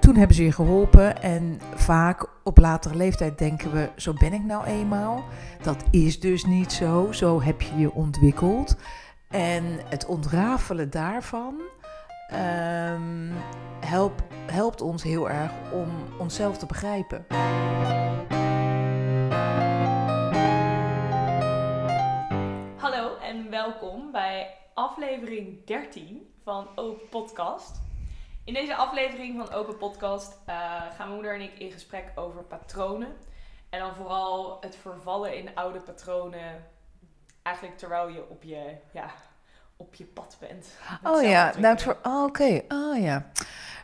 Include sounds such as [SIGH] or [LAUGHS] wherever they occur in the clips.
toen hebben ze je geholpen en vaak op latere leeftijd denken we, zo ben ik nou eenmaal. Dat is dus niet zo, zo heb je je ontwikkeld. En het ontrafelen daarvan ehm, help, helpt ons heel erg om onszelf te begrijpen. Hallo en welkom bij aflevering 13 van Open Podcast. In deze aflevering van Open Podcast eh, gaan mijn moeder en ik in gesprek over patronen. En dan vooral het vervallen in oude patronen. Eigenlijk terwijl je op je, ja, op je pad bent. Oh ja, nou, voor, oh, oké, oh ja.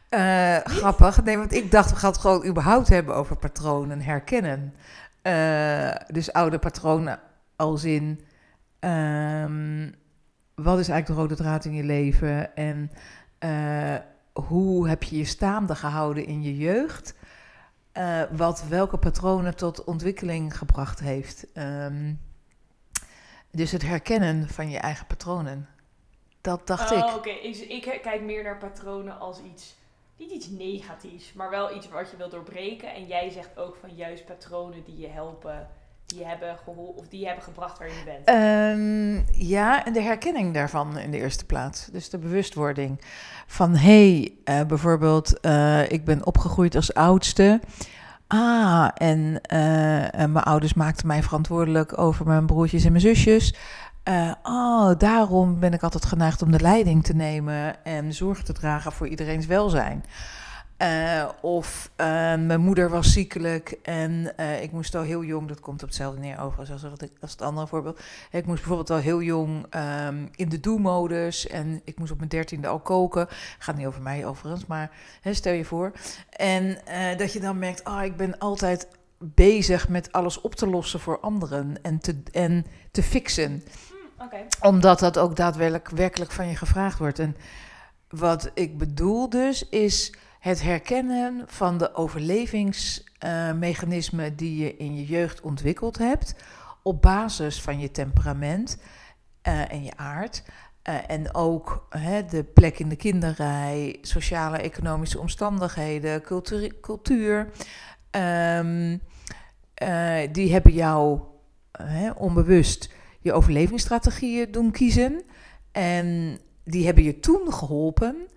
Eh, grappig, nee, want ik dacht we gaan het gewoon überhaupt hebben over patronen herkennen. Eh, dus oude patronen als in, ehm, wat is eigenlijk de rode draad in je leven en hoe heb je je staande gehouden in je jeugd? Eh, wat welke patronen tot ontwikkeling gebracht heeft. Ehm, dus het herkennen van je eigen patronen. Dat dacht oh, ik. oké. Ik, ik kijk meer naar patronen als iets, niet iets negatiefs, maar wel iets wat je wil doorbreken. En jij zegt ook van juist patronen die je helpen, die hebben geholpen of die hebben gebracht waar je bent. Ehm, ja, en de herkenning daarvan in de eerste plaats. Dus de bewustwording van hé, hey, eh, bijvoorbeeld, eh, ik ben opgegroeid als oudste. Ah, en, eh, en mijn ouders maakten mij verantwoordelijk over mijn broertjes en mijn zusjes. Eh, oh, daarom ben ik altijd geneigd om de leiding te nemen en zorg te dragen voor iedereen's welzijn. Eh, of eh, mijn moeder was ziekelijk en eh, ik moest al heel jong, dat komt op hetzelfde neer overigens als, het- als het andere voorbeeld. Ik moest bijvoorbeeld al heel jong ehm, in de do-modus en ik moest op mijn dertiende al koken. Gaat niet over mij overigens, maar hè, stel je voor. En dat je dan merkt, ah, ik ben altijd bezig met alles op te lossen voor anderen en te, en te fixen Hm, Oké. omdat dat ook daadwerkelijk werkelijk van je gevraagd wordt. En wat ik bedoel dus is het herkennen van de overlevingsmechanismen die je in je jeugd ontwikkeld hebt op basis van je temperament eh, en je aard. Eh, en ook de plek in de kinderrij, sociale economische omstandigheden, cultuur. ehm, eh, die hebben jou onbewust je overlevingsstrategieën doen kiezen. En die hebben je toen geholpen.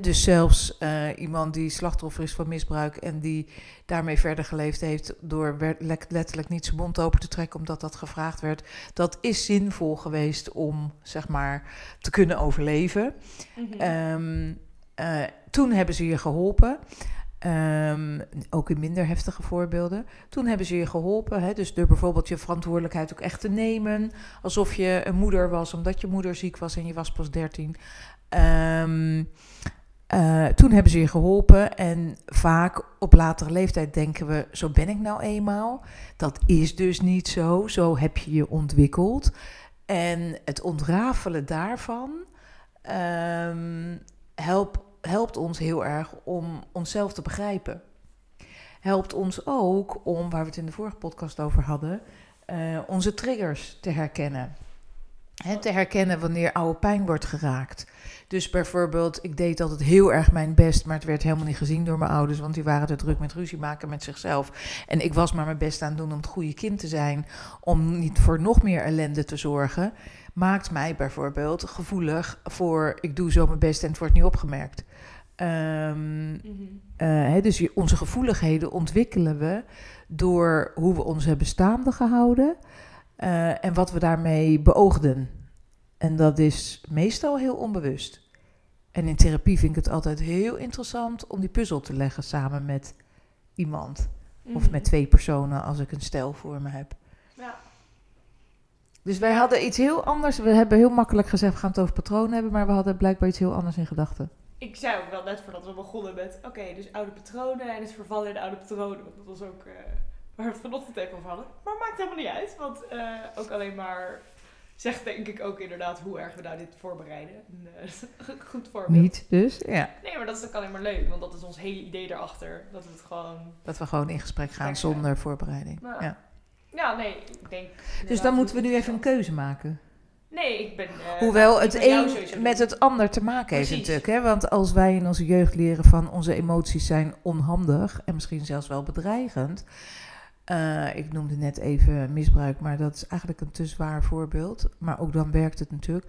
Dus zelfs eh, iemand die slachtoffer is van misbruik en die daarmee verder geleefd heeft door letterlijk niet zijn mond open te trekken omdat dat gevraagd werd. Dat is zinvol geweest om zeg maar te kunnen overleven. Mhm. Ehm, eh, toen hebben ze je geholpen. Ehm, ook in minder heftige voorbeelden. Toen hebben ze je geholpen. Hè, dus door bijvoorbeeld je verantwoordelijkheid ook echt te nemen. Alsof je een moeder was, omdat je moeder ziek was en je was pas 13. Ehm, eh, toen hebben ze je geholpen. En vaak op latere leeftijd denken we: zo ben ik nou eenmaal. Dat is dus niet zo. Zo heb je je ontwikkeld. En het ontrafelen daarvan ehm, help, helpt ons heel erg om onszelf te begrijpen. Helpt ons ook om, waar we het in de vorige podcast over hadden, eh, onze triggers te herkennen. Te herkennen wanneer oude pijn wordt geraakt. Dus bijvoorbeeld, ik deed altijd heel erg mijn best, maar het werd helemaal niet gezien door mijn ouders, want die waren te druk met ruzie maken met zichzelf. En ik was maar mijn best aan het doen om het goede kind te zijn, om niet voor nog meer ellende te zorgen. Maakt mij bijvoorbeeld gevoelig voor, ik doe zo mijn best en het wordt niet opgemerkt. Ehm, Mhm. eh, hè, dus onze gevoeligheden ontwikkelen we door hoe we ons hebben staande gehouden eh, en wat we daarmee beoogden. En dat is meestal heel onbewust. En in therapie vind ik het altijd heel interessant om die puzzel te leggen samen met iemand. Of Mhm. met twee personen als ik een stel voor me heb. Ja. Dus wij hadden iets heel anders. We hebben heel makkelijk gezegd, we gaan het over patronen hebben, maar we hadden blijkbaar iets heel anders in gedachten. Ik zei ook wel net voordat we begonnen met, oké, dus oude patronen en het vervallen in de oude patronen. Want dat was ook eh, waar we het vanochtend even over hadden. Maar maakt helemaal niet uit, want eh, ook alleen maar zegt denk ik ook inderdaad hoe erg we nou dit voorbereiden. En, eh, [LAUGHS] goed voorbeeld. Niet dus, ja. Nee, maar dat is ook alleen maar leuk, want dat is ons hele idee erachter. Dat we het gewoon... Dat we gewoon in gesprek gaan Gesprek zonder voorbereiding. Nou, Ja. Ja, nee, ik denk... Dus dan moeten we nu even een keuze maken. Nee, ik ben... eh, Hoewel het ben een met het ander te maken heeft Precies. natuurlijk. Hè? Want als wij in onze jeugd leren van onze emoties zijn onhandig en misschien zelfs wel bedreigend. Eh, ik noemde net even misbruik, maar dat is eigenlijk een te zwaar voorbeeld. Maar ook dan werkt het natuurlijk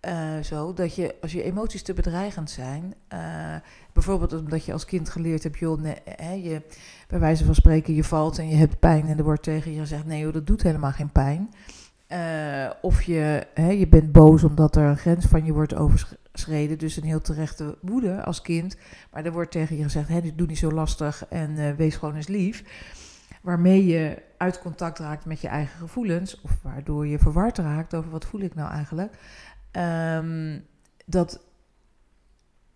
eh, zo dat je als je emoties te bedreigend zijn, eh, bijvoorbeeld omdat je als kind geleerd hebt, joh, hè, je, bij wijze van spreken, je valt en je hebt pijn en er wordt tegen je gezegd, nee joh, dat doet helemaal geen pijn. Of je, hè, je bent boos omdat er een grens van je wordt overschreden. Dus een heel terechte woede als kind. Maar er wordt tegen je gezegd, hè, doe niet zo lastig en wees gewoon eens lief. Waarmee je uit contact raakt met je eigen gevoelens. Of waardoor je verward raakt over wat voel ik nou eigenlijk. Ehm, dat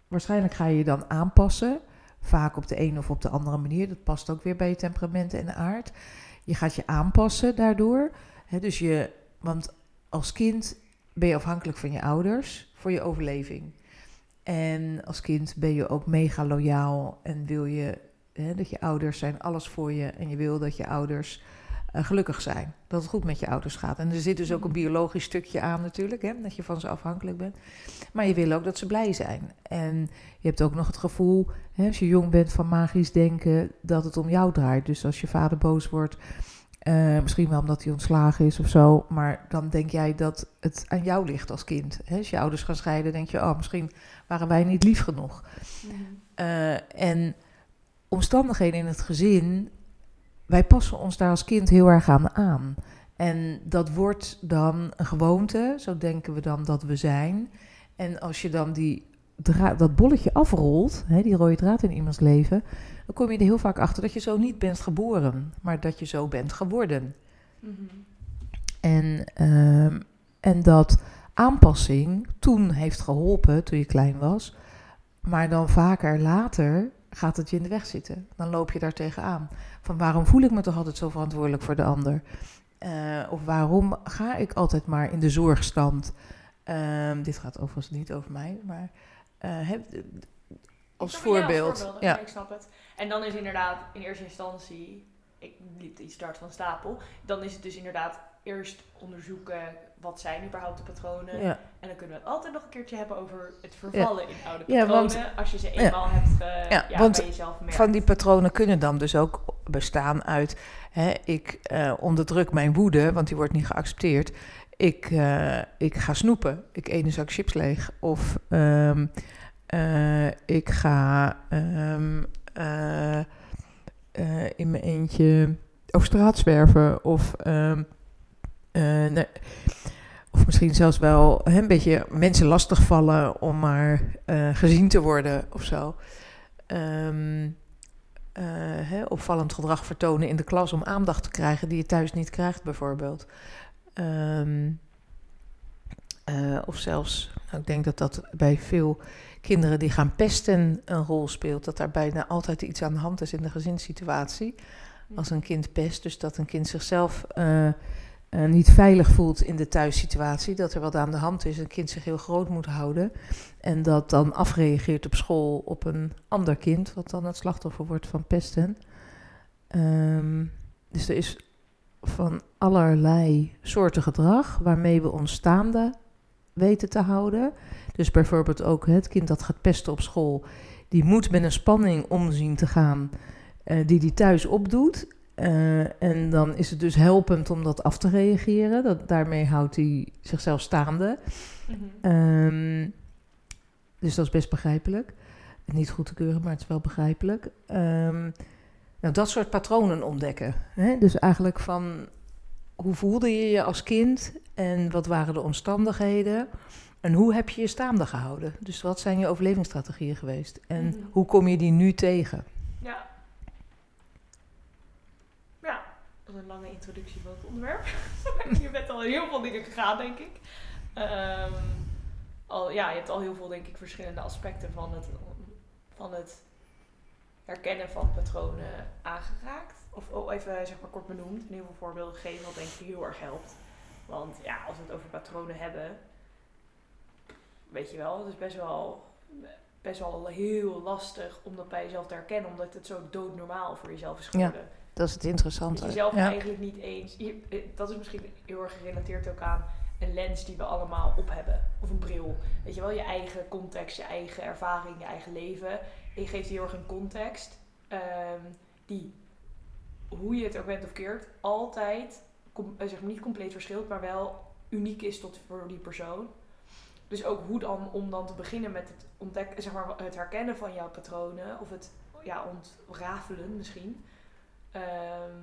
waarschijnlijk ga je je dan aanpassen. Vaak op de een of op de andere manier. Dat past ook weer bij je temperament en aard. Je gaat je aanpassen daardoor. Dus je, want als kind ben je afhankelijk van je ouders voor je overleving. En als kind ben je ook mega loyaal en wil je hè, dat je ouders zijn alles voor je en je wil dat je ouders eh, gelukkig zijn. Dat het goed met je ouders gaat. En er zit dus ook een biologisch stukje aan natuurlijk, hè, dat je van ze afhankelijk bent. Maar je wil ook dat ze blij zijn. En je hebt ook nog het gevoel, hè, als je jong bent van magisch denken, dat het om jou draait. Dus als je vader boos wordt, eh, misschien wel omdat hij ontslagen is of zo. Maar dan denk jij dat het aan jou ligt als kind. Hè? Als je ouders gaan scheiden, denk je, oh, misschien waren wij niet lief genoeg. Eh, en omstandigheden in het gezin, wij passen ons daar als kind heel erg aan aan. En dat wordt dan een gewoonte, zo denken we dan dat we zijn. En als je dan die dat bolletje afrolt, hè, die rode draad in iemands leven, dan kom je er heel vaak achter dat je zo niet bent geboren, maar dat je zo bent geworden. Mhm. En, ehm, en dat aanpassing toen heeft geholpen, toen je klein was. Maar dan vaker later gaat het je in de weg zitten. Dan loop je daar tegenaan. Van waarom voel ik me toch altijd zo verantwoordelijk voor de ander? Eh, of waarom ga ik altijd maar in de zorgstand? Ehm, dit gaat overigens niet over mij, maar eh, heb- als snap- ja, voorbeeld. Ja, ik snap het. En dan is inderdaad in eerste instantie, ik liep iets start van stapel, dan is het dus inderdaad eerst onderzoeken wat zijn überhaupt de patronen. ja. En dan kunnen we het altijd nog een keertje hebben over het vervallen in oude Ja, patronen. want- als je ze eenmaal hebt ge, Ja, ja, want bij jezelf merkt. Van die patronen kunnen dan dus ook bestaan uit... Hè, ik eh, onderdruk mijn woede, want die wordt niet geaccepteerd. Ik, eh, ik ga snoepen. Ik eet een zak chips leeg. Of ehm, eh, ik ga ehm, eh, eh, in mijn eentje over straat zwerven. Of, eh, nee, of misschien zelfs wel hè, een beetje mensen lastigvallen om maar eh, gezien te worden of zo. Ehm, eh, hè, opvallend gedrag vertonen in de klas om aandacht te krijgen die je thuis niet krijgt, bijvoorbeeld. Ehm, eh, of zelfs, nou, ik denk dat dat bij veel kinderen die gaan pesten een rol speelt. Dat daar bijna altijd iets aan de hand is in de gezinssituatie. Als een kind pest, dus dat een kind zichzelf eh, eh, niet veilig voelt in de thuissituatie. Dat er wat aan de hand is, een kind zich heel groot moet houden. En dat dan afreageert op school op een ander kind, wat dan het slachtoffer wordt van pesten. Ehm, dus er is van allerlei soorten gedrag waarmee we ons staande weten te houden. Dus bijvoorbeeld ook het kind dat gaat pesten op school, die moet met een spanning omzien te gaan eh, die die thuis opdoet. Eh, en dan is het dus helpend om dat af te reageren. Dat, daarmee houdt hij zichzelf staande. Mhm. Ehm, dus dat is best begrijpelijk. Niet goed te keuren, maar het is wel begrijpelijk. Ehm, nou, dat soort patronen ontdekken. Hè? Dus eigenlijk van hoe voelde je je als kind en wat waren de omstandigheden en hoe heb je je staande gehouden? Dus wat zijn je overlevingsstrategieën geweest en Mhm. hoe kom je die nu tegen? Ja. Ja, dat is een lange introductie van het onderwerp. [LAUGHS] je bent al heel veel dingen gegaan, denk ik. Ehm, al, ja, je hebt al heel veel, denk ik, verschillende aspecten van het, van het herkennen van patronen aangeraakt. Of oh, even zeg maar kort benoemd en heel veel voorbeelden gegeven, wat denk ik heel erg helpt. Want ja, als we het over patronen hebben, weet je wel, het is best wel, best wel heel lastig om dat bij jezelf te herkennen, omdat het zo doodnormaal voor jezelf is Ja, geworden. Dat is het Dat interessante. je zelf Ja. eigenlijk niet eens, je- eh, dat is misschien heel erg gerelateerd ook aan een lens die we allemaal op hebben. Of een bril. Weet je wel, je eigen context, je eigen ervaring, je eigen leven. En je geeft heel erg een context ehm, die, hoe je het ook bent of keert, altijd, com- eh, zeg maar niet compleet verschilt, maar wel uniek is tot voor die persoon. Dus ook hoe dan, om dan te beginnen met het ontdekken, zeg maar, het herkennen van jouw patronen, of het ja, ontrafelen misschien. Ehm,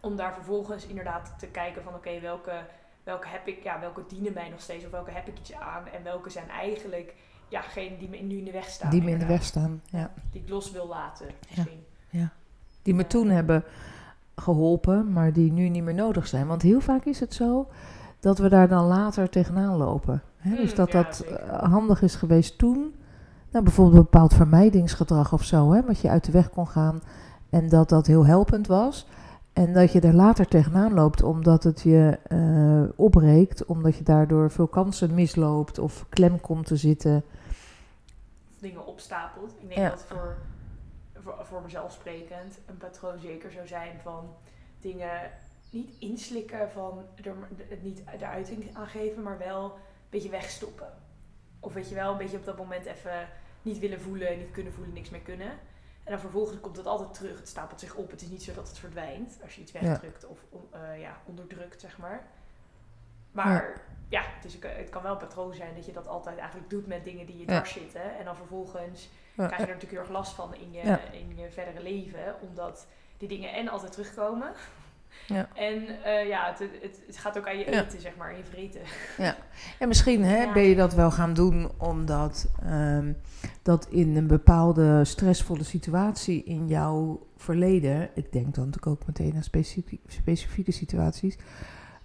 om daar vervolgens inderdaad te kijken van oké, welke, welke heb ik, ja, welke dienen mij nog steeds, of welke heb ik iets aan, en welke zijn eigenlijk ja, geen die me nu in de weg staan. die me in de weg staan. Ja. Die ik los wil laten, misschien. Die me Ja. toen hebben geholpen, maar die nu niet meer nodig zijn. Want heel vaak is het zo dat we daar dan later tegenaan lopen. Hè? dus dat ja, dat zeker. eh, handig is geweest toen. Nou, bijvoorbeeld een bepaald vermijdingsgedrag of zo, hè, wat je uit de weg kon gaan. En dat dat heel helpend was. En dat je er later tegenaan loopt omdat het je eh opbreekt. Omdat je daardoor veel kansen misloopt of klem komt te zitten. Of dingen opstapelt. Ik denk Ja. dat voor, voor, voor mezelf sprekend een patroon zeker zou zijn van dingen niet inslikken van er, het niet de uiting aangeven, maar wel een beetje wegstoppen. Of weet je wel, een beetje op dat moment even niet willen voelen, niet kunnen voelen, niks meer kunnen. En dan vervolgens komt het altijd terug. Het stapelt zich op. Het is niet zo dat het verdwijnt als je iets wegdrukt of eh, ja, onderdrukt, zeg maar. Maar ja, het, is, het kan wel een patroon zijn dat je dat altijd eigenlijk doet met dingen die je Ja. dwars zitten. En dan vervolgens krijg je er natuurlijk heel erg last van in je, in je verdere leven. Omdat die dingen en altijd terugkomen. Ja. En eh, ja, het, het, het gaat ook aan je Ja. eten, zeg maar, in je vreten. En misschien hè, Ja. ben je dat wel gaan doen omdat ehm, dat in een bepaalde stressvolle situatie in jouw verleden, ik denk dan natuurlijk ook meteen aan specifieke, specifieke situaties,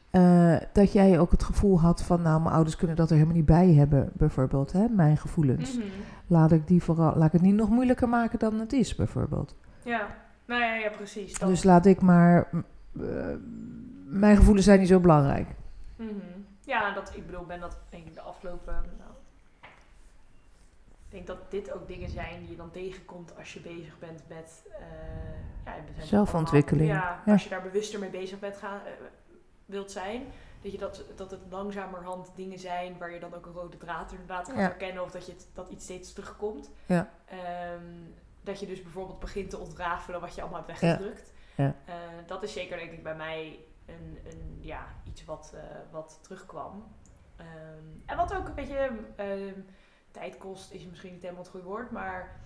eh, dat jij ook het gevoel had van, nou, mijn ouders kunnen dat er helemaal niet bij hebben, bijvoorbeeld, hè, mijn gevoelens. Mhm. Laat ik die vooral, laat ik het niet nog moeilijker maken dan het is, bijvoorbeeld. Ja, nou ja, ja precies. Dus laat ik maar, mijn gevoelens zijn niet zo belangrijk. Mhm. Ja, dat, ik bedoel, ben dat denk ik de afgelopen... Nou, ik denk dat dit ook dingen zijn die je dan tegenkomt als je bezig bent met... eh, ja, Zelfontwikkeling, allemaal- Ja, ja. als je daar bewuster mee bezig bent gaan, eh, wilt zijn. Dat, je dat, dat het langzamerhand dingen zijn waar je dan ook een rode draad inderdaad gaat Ja. herkennen. Of dat, je dat iets steeds terugkomt. Ja. Ehm, dat je dus bijvoorbeeld begint te ontrafelen wat je allemaal hebt weggedrukt. Ja. Eh, dat is zeker denk ik bij mij een, een, ja, iets wat, eh, wat terugkwam. Ehm, en wat ook een beetje ehm, tijd kost, is misschien niet helemaal het goede woord, maar...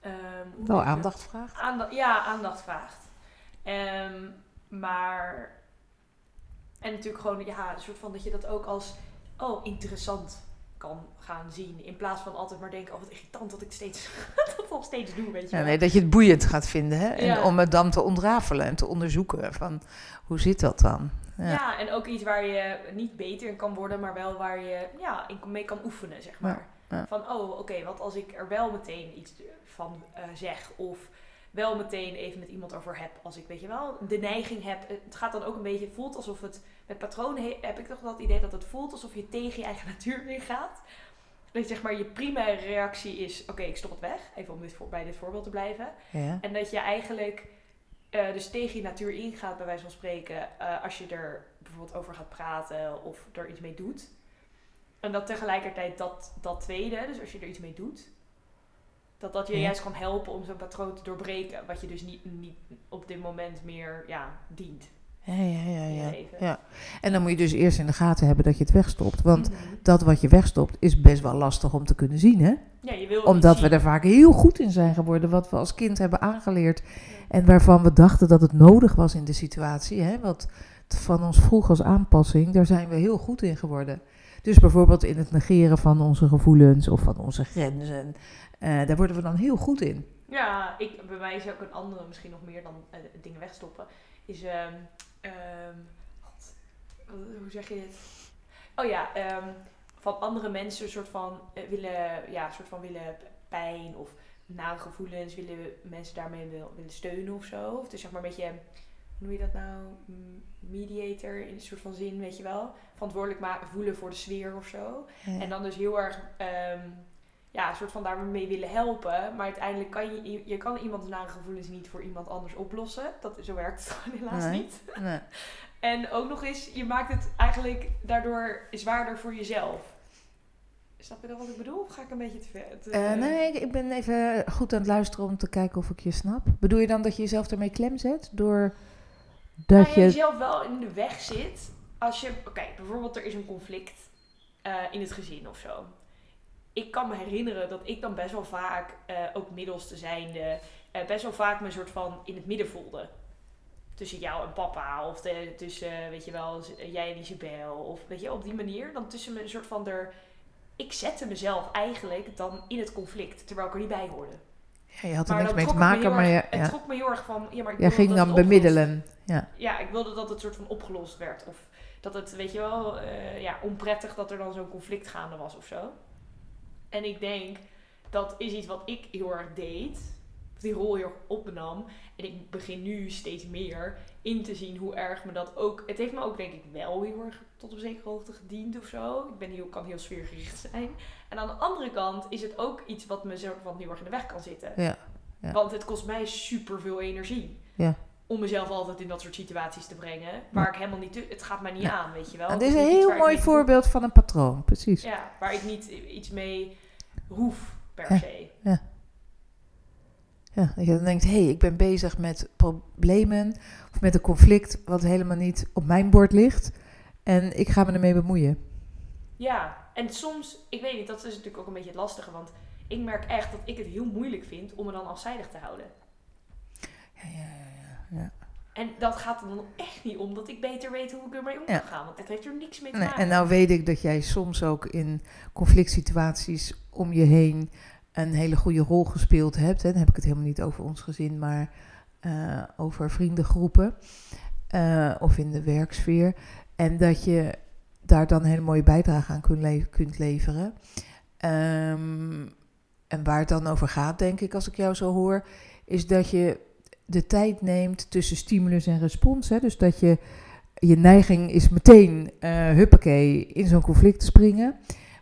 ehm, Wel dat? aandacht vraagt. Aanda- ja, aandacht vraagt. Maar... En natuurlijk gewoon, ja, een soort van dat je dat ook als... Oh, interessant kan gaan zien. In plaats van altijd maar denken, oh wat irritant dat ik steeds, [LAUGHS] dat nog steeds doe, weet je Ja, nee, dat je het boeiend gaat vinden. Hè? En Ja. om het dan te ontrafelen en te onderzoeken. Van, hoe zit dat dan? Ja. Ja. en ook iets waar je niet beter in kan worden, maar wel waar je ja, in mee kan oefenen, zeg maar. Van, oh, oké, wat als ik er wel meteen iets van eh, zeg of wel meteen even met iemand over heb. Als ik, weet je wel, de neiging heb. Het gaat dan ook een beetje, voelt alsof het, met patronen he- heb ik toch het idee dat het voelt alsof je tegen je eigen [LAUGHS] natuur weer gaat. Dat je zeg maar, je primaire reactie is, oké, ik stop het weg. Even om dit voor, bij dit voorbeeld te blijven. Ja. En dat je eigenlijk eh, dus tegen je natuur ingaat, bij wijze van spreken, eh, als je er bijvoorbeeld over gaat praten of er iets mee doet. En dat tegelijkertijd dat, dat tweede, dus als je er iets mee doet, dat dat je Ja. juist kan helpen om zo'n patroon te doorbreken, wat je dus niet, niet op dit moment meer ja, dient Ja, ja, ja, ja. En dan moet je dus eerst in de gaten hebben dat je het wegstopt. Want Mhm. dat wat je wegstopt is best wel lastig om te kunnen zien. Hè? ja, je wil Omdat we er vaak heel goed in zijn geworden. Wat we als kind hebben aangeleerd. En waarvan we dachten dat het nodig was in de situatie. Hè? Wat van ons vroeg als aanpassing, daar zijn we heel goed in geworden. Dus bijvoorbeeld in het negeren van onze gevoelens of van onze grenzen. eh, daar worden we dan heel goed in. Ja, ik, bij mij is ook een andere, misschien nog meer dan eh, dingen wegstoppen, is, ehm, God, hoe zeg je dit? Oh ja, ehm, van andere mensen een soort van eh, willen, ja, soort van willen pijn of nare gevoelens, willen mensen daarmee wil, willen steunen of zo. Of dus zeg maar een beetje, noem je dat nou, mediator in een soort van zin, weet je wel? Verantwoordelijk maken, voelen voor de sfeer of zo. En dan dus heel erg, ehm, ja, een soort van daarmee willen helpen. Maar uiteindelijk kan je, je kan iemands nare gevoelens niet voor iemand anders oplossen. Dat, zo werkt het [LAUGHS] gewoon helaas Nee. niet. Nee. [LAUGHS] En ook nog eens, je maakt het eigenlijk daardoor zwaarder voor jezelf. Snap je dan wat ik bedoel? Of ga ik een beetje te ver? te- Eh, nee, ik- ik ben even goed aan het luisteren om te kijken of ik je snap. Bedoel je dan dat je jezelf ermee klem zet? Door dat Nou je... jezelf wel in de weg zit. Als je, oké, bijvoorbeeld er is een conflict eh, in het gezin of zo. Ik kan me herinneren dat ik dan best wel vaak, eh, ook middelste zijnde, eh, best wel vaak me soort van in het midden voelde. Tussen jou en papa, of de, tussen, weet je wel, jij en Isabel, of weet je, op die manier. Dan tussen me een soort van er. Ik zette mezelf eigenlijk dan in het conflict, terwijl ik er niet bij hoorde. Ja, je had er Maar niks mee te maken, maar je, erg- Het ja. trok me heel erg van, ja, maar ik jij ging dat dan bemiddelen. Ja. ja, ik wilde dat het soort van opgelost werd. Of dat het, weet je wel, eh, ja, onprettig dat er dan zo'n conflict gaande was of zo. En ik denk, dat is iets wat ik heel erg deed. Die rol heel erg opnam. En ik begin nu steeds meer in te zien hoe erg me dat ook... Het heeft me ook denk ik wel heel erg tot op zekere hoogte gediend of zo. Ik ben heel, kan heel sfeergericht zijn. En aan de andere kant is het ook iets wat me van heel erg in de weg kan zitten. Ja, ja. Want het kost mij super veel energie. Ja. Om mezelf altijd in dat soort situaties te brengen. Waar ik helemaal niet... Het gaat mij niet aan, weet je wel. Het dit is een heel mooi voorbeeld van een patroon, precies. Ja, waar ik niet iets mee hoef, per se. Ja, dat je dan denkt, hé, hey, ik ben bezig met problemen of met een conflict wat helemaal niet op mijn bord ligt. En ik ga me ermee bemoeien. Ja, en soms... Ik weet niet, dat is natuurlijk ook een beetje het lastige. Want ik merk echt dat ik het heel moeilijk vind om me dan afzijdig te houden. Ja, ja, ja, ja. En dat gaat er dan echt niet om dat ik beter weet hoe ik ermee om kan Ja. gaan. Want dat heeft er niks mee te Nee, maken. en nou weet ik dat jij soms ook in conflict situaties om je heen een hele goede rol gespeeld hebt. Hè. Dan heb ik het helemaal niet over ons gezin, maar eh, over vriendengroepen eh, of in de werksfeer. En dat je daar dan een hele mooie bijdrage aan kunt, kunt leveren. Ehm, en waar het dan over gaat, denk ik, als ik jou zo hoor, is dat je de tijd neemt tussen stimulus en respons. Hè? Dus dat je je neiging is meteen, huppakee, in zo'n conflict te springen.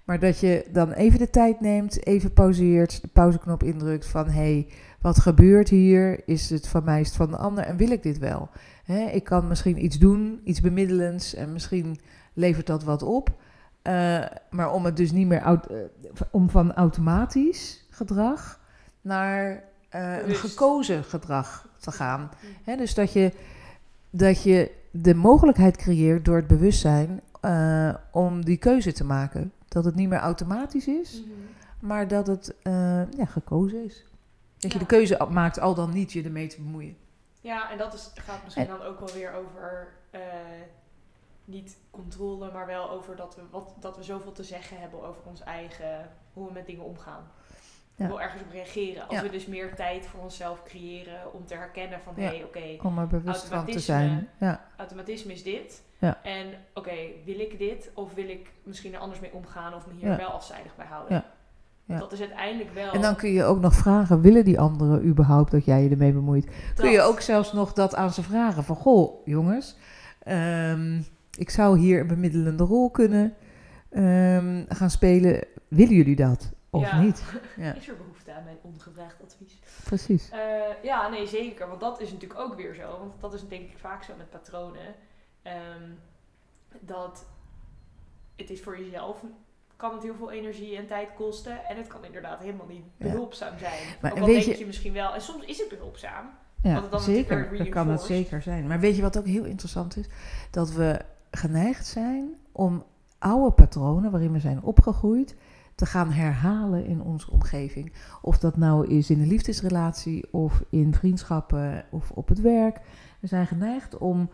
Maar dat je dan even de tijd neemt, even pauzeert, de pauzeknop indrukt van... hé, hey, wat gebeurt hier? Is het van mij, is het van de ander? En wil ik dit wel? Ik kan misschien iets doen, iets bemiddelends en misschien levert dat wat op. Eh, maar om het dus niet meer... eh, om van automatisch gedrag naar eh, een gekozen gedrag te gaan. Hè, dus dat je, dat je de mogelijkheid creëert door het bewustzijn om die keuze te maken. Dat het niet meer automatisch is, Mhm. maar dat het eh, ja, gekozen is. Dat je de keuze maakt al dan niet je ermee te bemoeien. Ja, en dat is, gaat misschien dan ook wel weer over eh, niet controle, maar wel over dat we, wat, dat we zoveel te zeggen hebben over ons eigen, hoe we met dingen omgaan. Ja. Wel ergens op reageren. Als Ja. we dus meer tijd voor onszelf creëren om te herkennen van Ja. hé, hey, oké, Om er bewust van te Automatisme. zijn. Ja, automatisme is dit. Ja. En oké, wil ik dit of wil ik misschien er anders mee omgaan of me hier wel afzijdig bij houden? Ja. Dat is uiteindelijk wel. En dan kun je ook nog vragen, willen die anderen überhaupt dat jij je ermee bemoeit? Kun je ook zelfs nog dat aan ze vragen van, goh jongens, ehm, ik zou hier een bemiddelende rol kunnen ehm, gaan spelen. Willen jullie dat of Ja. niet? [LAUGHS] Ja, Is er behoefte aan mijn ongevraagd advies? precies. Eh, ja, nee, zeker. Want dat is natuurlijk ook weer zo. Want dat is denk ik vaak zo met patronen. Ehm, dat het is voor jezelf kan het heel veel energie en tijd kosten. En het kan inderdaad helemaal niet Ja. behulpzaam zijn. Maar ook al weet denk je- je... misschien wel. En soms is het behulpzaam. Ja, Want het dan natuurlijk zeker. Dat kan het zeker zijn. Maar weet je wat ook heel interessant is? Dat we geneigd zijn om oude patronen waarin we zijn opgegroeid te gaan herhalen in onze omgeving. Of dat nou is in een liefdesrelatie of in vriendschappen of op het werk. We zijn geneigd om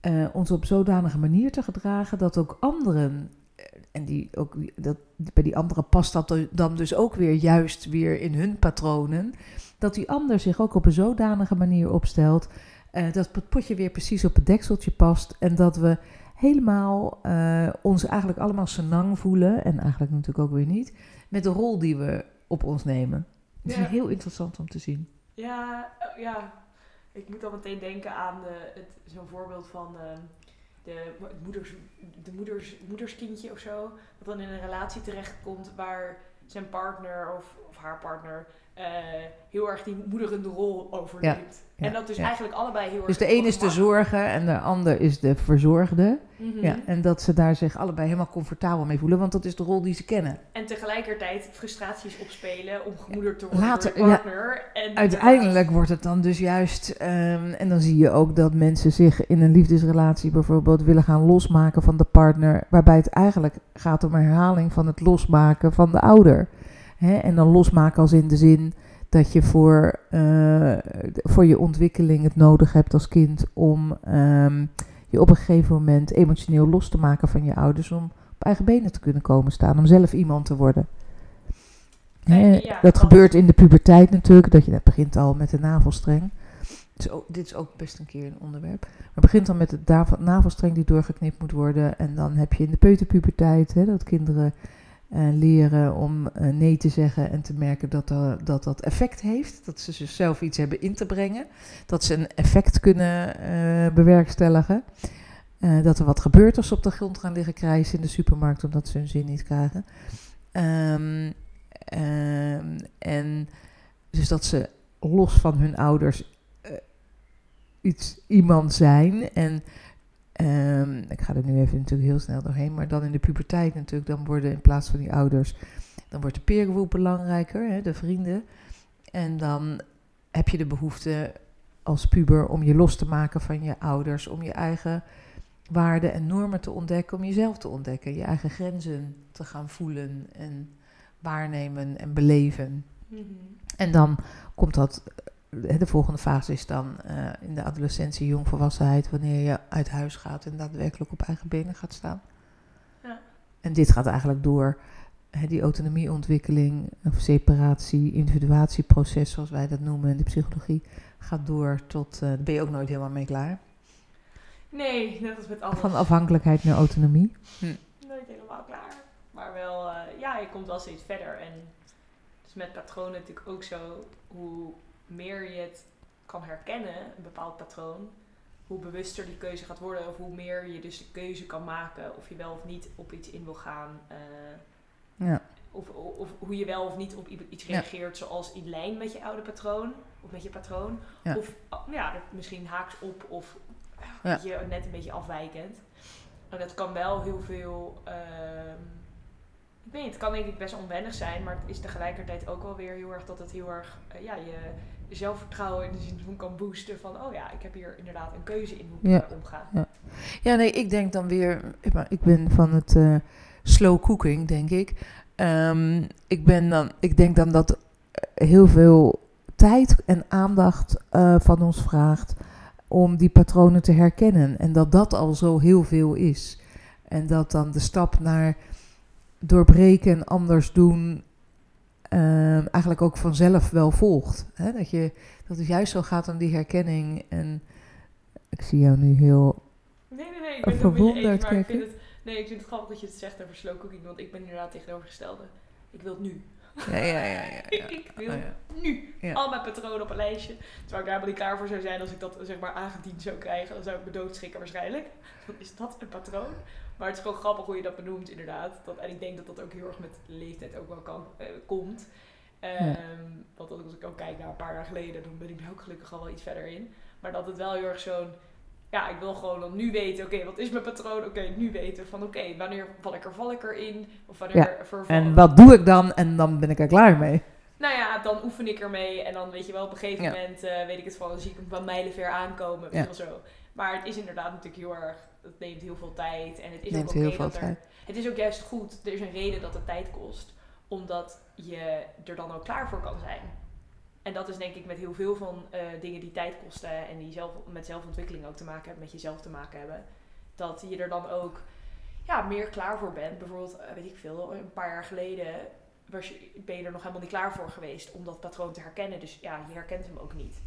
eh, ons op zodanige manier te gedragen dat ook anderen, eh, en die ook, dat, bij die anderen past dat dan dus ook weer juist weer in hun patronen, dat die ander zich ook op een zodanige manier opstelt eh, dat het potje weer precies op het dekseltje past en dat we helemaal eh, ons eigenlijk allemaal senang voelen en eigenlijk natuurlijk ook weer niet met de rol die we op ons nemen. Het is Ja. heel interessant om te zien. Ja, eh, ja. Ik moet dan meteen denken aan de, het, zo'n voorbeeld van eh, de, het moeders, de moeders, moederskindje of zo. Dat dan in een relatie terechtkomt waar zijn partner of, of haar partner eh, heel erg die moederende rol overneemt. Ja, en dat dus ja. eigenlijk allebei heel erg... Dus de een is de zorgen en de ander is de verzorgde. Mhm. Ja, en dat ze daar zich allebei helemaal comfortabel mee voelen, want dat is de rol die ze kennen. En tegelijkertijd frustraties opspelen om gemoederd te worden Later, door partner. En Uiteindelijk wordt het dan dus juist, ehm, en dan zie je ook dat mensen zich in een liefdesrelatie bijvoorbeeld willen gaan losmaken van de partner, waarbij het eigenlijk gaat om een herhaling van het losmaken van de ouder. Hè? En dan losmaken als in de zin dat je voor, eh, voor je ontwikkeling het nodig hebt als kind om ehm, je op een gegeven moment emotioneel los te maken van je ouders om op eigen benen te kunnen komen staan, om zelf iemand te worden. Hè, ja, dat gebeurt in de puberteit natuurlijk, dat je dat begint al met de navelstreng. Dus ook, dit is ook best een keer een onderwerp. Maar het begint dan met de navel- navelstreng die doorgeknipt moet worden. En dan heb je in de peuterpuberteit hè, dat kinderen eh, leren om eh, nee te zeggen en te merken dat, er- dat dat effect heeft. Dat ze zichzelf iets hebben in te brengen. Dat ze een effect kunnen eh, bewerkstelligen. Eh, dat er wat gebeurt als ze op de grond gaan liggen krijsen in de supermarkt omdat ze hun zin niet krijgen. Ehm, ehm, en dus dat ze los van hun ouders eh, iets, iemand zijn. En ehm, ik ga er nu even natuurlijk heel snel doorheen, maar dan in de puberteit natuurlijk, dan worden in plaats van die ouders, dan wordt de peergroep belangrijker, hè, de vrienden. En dan heb je de behoefte als puber om je los te maken van je ouders, om je eigen waarden en normen te ontdekken, om jezelf te ontdekken, je eigen grenzen te gaan voelen en waarnemen en beleven. Mhm. En dan komt dat, de volgende fase is dan eh, in de adolescentie, jongvolwassenheid, wanneer je uit huis gaat en daadwerkelijk op eigen benen gaat staan. Ja. En dit gaat eigenlijk door hè, die autonomieontwikkeling, of separatie, individuatieproces, zoals wij dat noemen in de psychologie, gaat door tot, eh daar ben je ook nooit helemaal mee klaar. Nee, net als met alles. Van afhankelijkheid naar autonomie. Nooit helemaal klaar. Maar wel, eh, ja, je komt wel steeds verder. En dus met patronen natuurlijk ook zo. Hoe meer je het kan herkennen, een bepaald patroon, hoe bewuster die keuze gaat worden. Of hoe meer je dus de keuze kan maken of je wel of niet op iets in wil gaan. eh, Ja. of, of, of hoe je wel of niet op iets Ja. reageert zoals in lijn met je oude patroon. Of met je patroon. Ja. Of ja, misschien haaks op of je, net een beetje afwijkend. En dat kan wel heel veel... ehm, ik weet niet, het kan denk ik best onwennig zijn. Maar het is tegelijkertijd ook wel weer heel erg dat het heel erg... eh, ja, je zelfvertrouwen in de zin van kan boosten. Van, oh ja, ik heb hier inderdaad een keuze in hoe ik Ja. omga. Ja, nee, ik denk dan weer. ik ben- Ik ben van het eh, slow cooking, denk ik. Ehm, ik, ben dan, ik denk dan dat eh, heel veel tijd en aandacht eh, van ons vraagt om die patronen te herkennen. En dat dat al zo heel veel is. En dat dan de stap naar doorbreken en anders doen ehm, eigenlijk ook vanzelf wel volgt. Hè? Dat, je, dat het juist zo gaat om die herkenning. En ik zie jou nu heel Nee, nee, nee. Ik ben Verwonderd ik kijken. vind het... Nee, ik vind het grappig dat je het zegt over slow cooking. Want ik ben inderdaad tegenovergestelde. Ik wil het nu. Ja, ja, ja. ja, [LAUGHS] ja. ik wil Oh, ja. nu al mijn patronen op een lijstje. Terwijl ik daar niet klaar voor zou zijn als ik dat zeg maar aangediend zou krijgen. Dan zou ik me doodschrikken waarschijnlijk. Dan is dat een patroon. Maar het is gewoon grappig hoe je dat benoemt inderdaad. Dat, en ik denk dat dat ook heel erg met leeftijd ook wel kan, eh, komt. Ehm, Want als ik ook kijk naar een paar jaar geleden, dan ben ik daar ook gelukkig al wel iets verder in. Maar dat het wel heel erg zo'n... Ja, ik wil gewoon dan nu weten, oké, wat is mijn patroon? Oké, nu weten van, oké, wanneer val ik er, val ik erin? Of wanneer Ja, verval En wat doe ik dan? En dan ben ik er klaar mee. nou ja, dan oefen ik ermee. En dan weet je wel, op een gegeven Ja. moment eh, weet ik het van, dan zie ik hem van mijlenver aankomen. Weet Ja. je wel zo. Maar het is inderdaad natuurlijk heel erg, het neemt heel veel tijd. En het is Neemt ook heel veel dat er, tijd. het is ook juist goed, er is een reden dat het tijd kost. Omdat je er dan ook klaar voor kan zijn. En dat is denk ik met heel veel van eh, dingen die tijd kosten en die zelf, met zelfontwikkeling ook te maken hebben, met jezelf te maken hebben. Dat je er dan ook ja, meer klaar voor bent. Bijvoorbeeld, eh, weet ik veel, een paar jaar geleden was je, ben je er nog helemaal niet klaar voor geweest om dat patroon te herkennen. Dus ja, je herkent hem ook niet.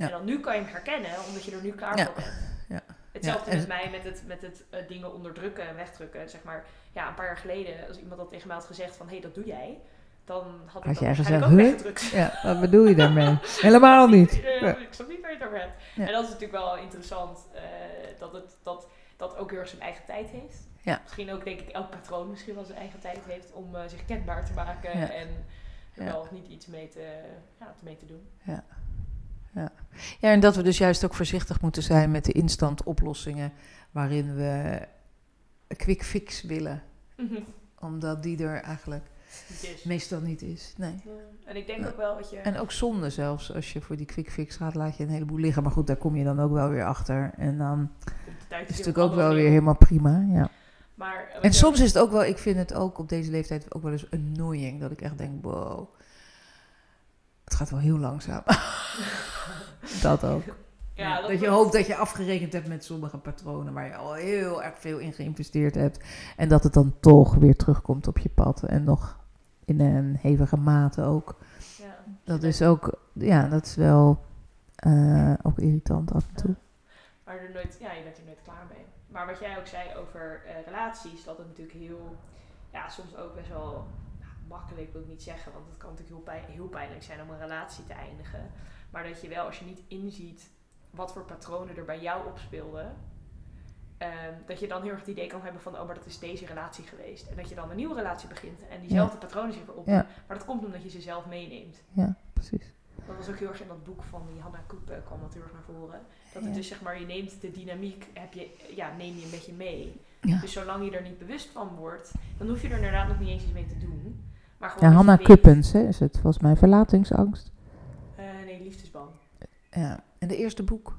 Ja. En dan nu kan je hem herkennen, omdat je er nu klaar voor bent. Ja. Hetzelfde Ja, met mij met het, met het eh, dingen onderdrukken en wegdrukken. Zeg maar, ja, een paar jaar geleden, als iemand dat tegen mij had gezegd van, hé, hey, dat doe jij. Dan had ik Had dat gezegd, ook weggedrukt. Ja, wat bedoel je daarmee? [LAUGHS] Helemaal niet. Eh, Ja. Ik snap niet waar je het over hebt. Ja. En dat is natuurlijk wel interessant, eh, dat, het, dat dat ook heel erg zijn eigen tijd heeft. Ja. Misschien ook, denk ik, elk patroon misschien wel zijn eigen tijd heeft om eh, zich kenbaar te maken en er wel of niet iets mee te, ja, mee te doen. Ja, en dat we dus juist ook voorzichtig moeten zijn met de instant oplossingen waarin we een quick fix willen. Omdat die er eigenlijk meestal niet is. Nee. Ja. En ik denk Ja. ook wel dat je... En ook zonde zelfs, als je voor die quick fix gaat, laat je een heleboel liggen. Maar goed, daar kom je dan ook wel weer achter. En dan is het natuurlijk ook wel weer helemaal prima. Ja. Maar, eh, En soms is het ook wel, ik vind het ook op deze leeftijd ook wel eens annoying. Dat ik echt denk, wow, gaat wel heel langzaam. [LAUGHS] dat ook. Ja, dat, je hoopt dat je afgerekend hebt met sommige patronen waar je al heel erg veel in geïnvesteerd hebt. En dat het dan toch weer terugkomt op je pad. En nog in een hevige mate ook. Ja. Dat is ook, ja, dat is wel eh, ook irritant af en toe. Maar er nooit, ja, je bent er nooit klaar mee. Maar wat jij ook zei over eh, relaties, dat het natuurlijk heel, ja, soms ook best wel makkelijk wil ik niet zeggen, want het kan natuurlijk heel, pijn, heel pijnlijk zijn om een relatie te eindigen. Maar dat je wel, als je niet inziet wat voor patronen er bij jou opspeelden, ehm, dat je dan heel erg het idee kan hebben van, oh, maar dat is deze relatie geweest. En dat je dan een nieuwe relatie begint en diezelfde patronen zich weer. Ja. Maar dat komt omdat je ze zelf meeneemt. Ja, precies. Dat was ook heel erg in dat boek van die Hanna Koepen kwam dat heel erg naar voren. Dat het Ja. dus zeg maar, je neemt de dynamiek, heb je, ja, neem je een beetje mee. Ja. Dus zolang je er niet bewust van wordt, dan hoef je er inderdaad nog niet eens iets mee te doen. Maar gewoon Ja, Hanna Kuppens hè, is het, volgens mij verlatingsangst. Eh, nee, liefdesbang. Ja, en de eerste boek,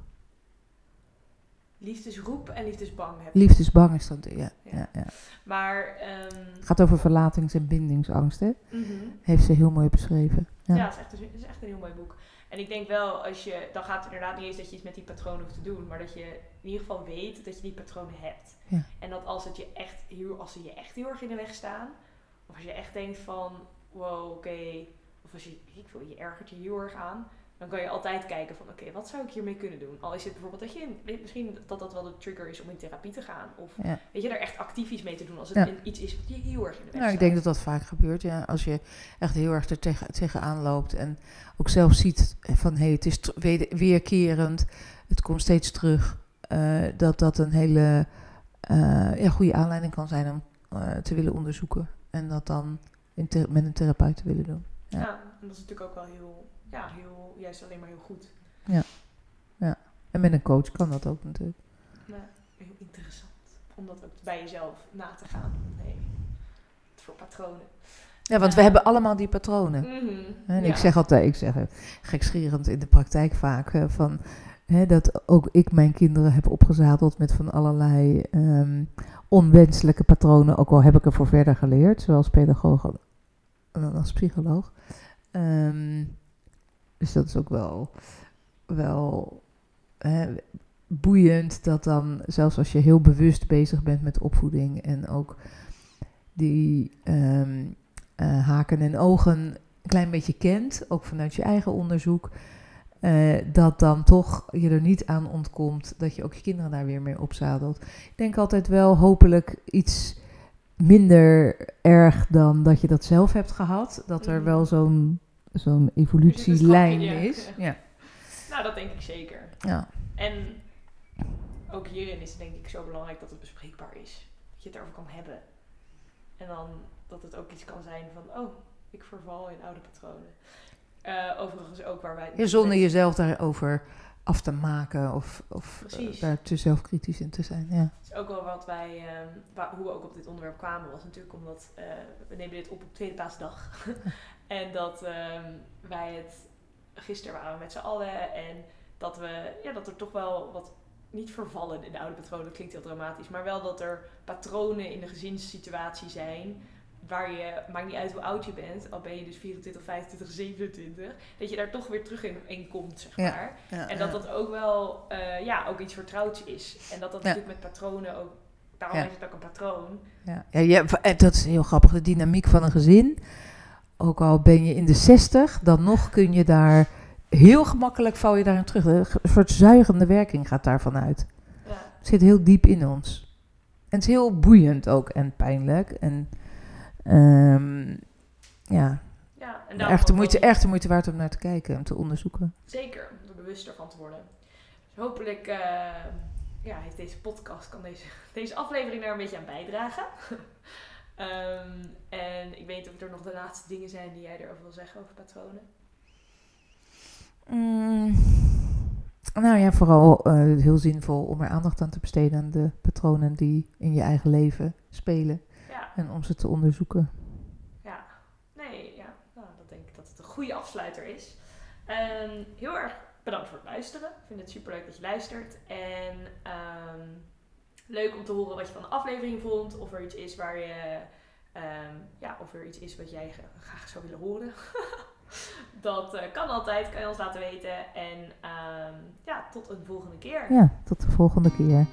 Liefdesroep en liefdesbang heb. Liefdesbang is dat, ja. Ja. ja. ja, Maar, ehm, gaat over verlatings- en bindingsangst, hè? mhm. Heeft ze heel mooi beschreven. Ja, Ja, het, is echt, een- het is echt een heel mooi boek. En ik denk wel, als je, dan gaat het inderdaad niet eens dat je iets met die patronen hoeft te doen, maar dat je in ieder geval weet dat je die patronen hebt. Ja. En dat als, het je echt heel, als ze je echt heel erg in de weg staan, of als je echt denkt van, wow, oké, of als je, ik wil, je ergert je heel erg aan, dan kan je altijd kijken van, oké, wat zou ik hiermee kunnen doen? Al is het bijvoorbeeld dat je, in- weet- misschien dat dat wel de trigger is om in therapie te gaan, of ja. weet je, daar echt actief iets mee te doen als het Ja. iets is wat je heel erg in de weg Nou, ik denk dat dat vaak gebeurt, ja. Als je echt heel erg er tegen, tegenaan loopt en ook zelf ziet van, hé, hey, het is weerkerend, het komt steeds terug, eh, dat dat een hele eh, ja, goede aanleiding kan zijn om eh, te willen onderzoeken. En dat dan in met een therapeut te willen doen. Ja. Ja. en dat is natuurlijk ook wel heel, ja, heel, juist alleen maar heel goed. En met een coach kan dat ook natuurlijk. Nou, heel interessant. Om dat ook bij jezelf na te gaan. Nee, voor patronen. Ja, want we Ja. hebben allemaal die patronen. Mhm, En ja. ik zeg altijd, ik zeg het gekscherend in de praktijk vaak, van, hè, dat ook ik mijn kinderen heb opgezadeld met van allerlei ehm, onwenselijke patronen, ook al heb ik er voor verder geleerd, zowel als pedagoog als psycholoog. Ehm, dus dat is ook wel, wel hè, boeiend dat dan, zelfs als je heel bewust bezig bent met opvoeding en ook die ehm, eh, haken en ogen een klein beetje kent, ook vanuit je eigen onderzoek, eh, dat dan toch je er niet aan ontkomt dat je ook je kinderen daar weer mee opzadelt. Ik denk altijd wel hopelijk iets minder erg dan dat je dat zelf hebt gehad, dat er Mhm. wel zo'n zo'n evolutielijn is. ja. Ja. Nou, dat denk ik zeker. Ja. En ook hierin is het denk ik zo belangrijk dat het bespreekbaar is. Dat je het erover kan hebben. En dan dat het ook iets kan zijn van, oh, ik verval in oude patronen. Eh, overigens ook waar wij... Ja, zonder jezelf daarover af te maken of, of eh, daar te zelfkritisch in te zijn. Ja. Het is ook wel wat wij, ehm, waar, hoe we ook op dit onderwerp kwamen, was natuurlijk omdat eh, we nemen dit op op tweede paasdag. [LAUGHS] [LAUGHS] en dat ehm, wij het, gisteren waren we met z'n allen en dat we, ja, dat er toch wel wat, niet vervallen in de oude patronen, dat klinkt heel dramatisch, maar wel dat er patronen in de gezinssituatie zijn waar je, maakt niet uit hoe oud je bent, al ben je dus 24, 25, 27, dat je daar toch weer terug in, in komt, zeg maar. Ja, En dat dat ook wel, eh, ja, ook iets vertrouwds is. En dat dat natuurlijk met patronen ook, daarom heet het ook een patroon. Ja, ja, eh, dat is heel grappig. De dynamiek van een gezin. Ook al ben je in de 60, dan nog kun je daar heel gemakkelijk val je daarin terug. Een soort zuigende werking gaat daarvan uit. Het zit heel diep in ons. En het is heel boeiend ook en pijnlijk. En ehm, ja, Ja, en echt de, moeite, echt de moeite waard om naar te kijken en te onderzoeken. Zeker, om er bewuster van te worden. Dus hopelijk eh, ja, heeft deze podcast, kan deze, [LAUGHS] deze aflevering daar een beetje aan bijdragen. [LAUGHS] Ehm, en ik weet of er nog de laatste dingen zijn die jij erover wil zeggen over patronen. Mm, nou ja, vooral eh, heel zinvol om er aandacht aan te besteden aan de patronen die in je eigen leven spelen. Ja, En om ze te onderzoeken. ja. Nee, ja. Nou, dat denk ik dat het een goede afsluiter is. Ehm, heel erg bedankt voor het luisteren. Ik vind het super leuk dat je luistert. En ehm, leuk om te horen wat je van de aflevering vond. Of er iets is waar je. ehm, ja, of er iets is wat jij gra- graag zou willen horen. [LAUGHS] dat eh, kan altijd, kan je ons laten weten. En ja, tot een volgende keer. Ja, tot de volgende keer.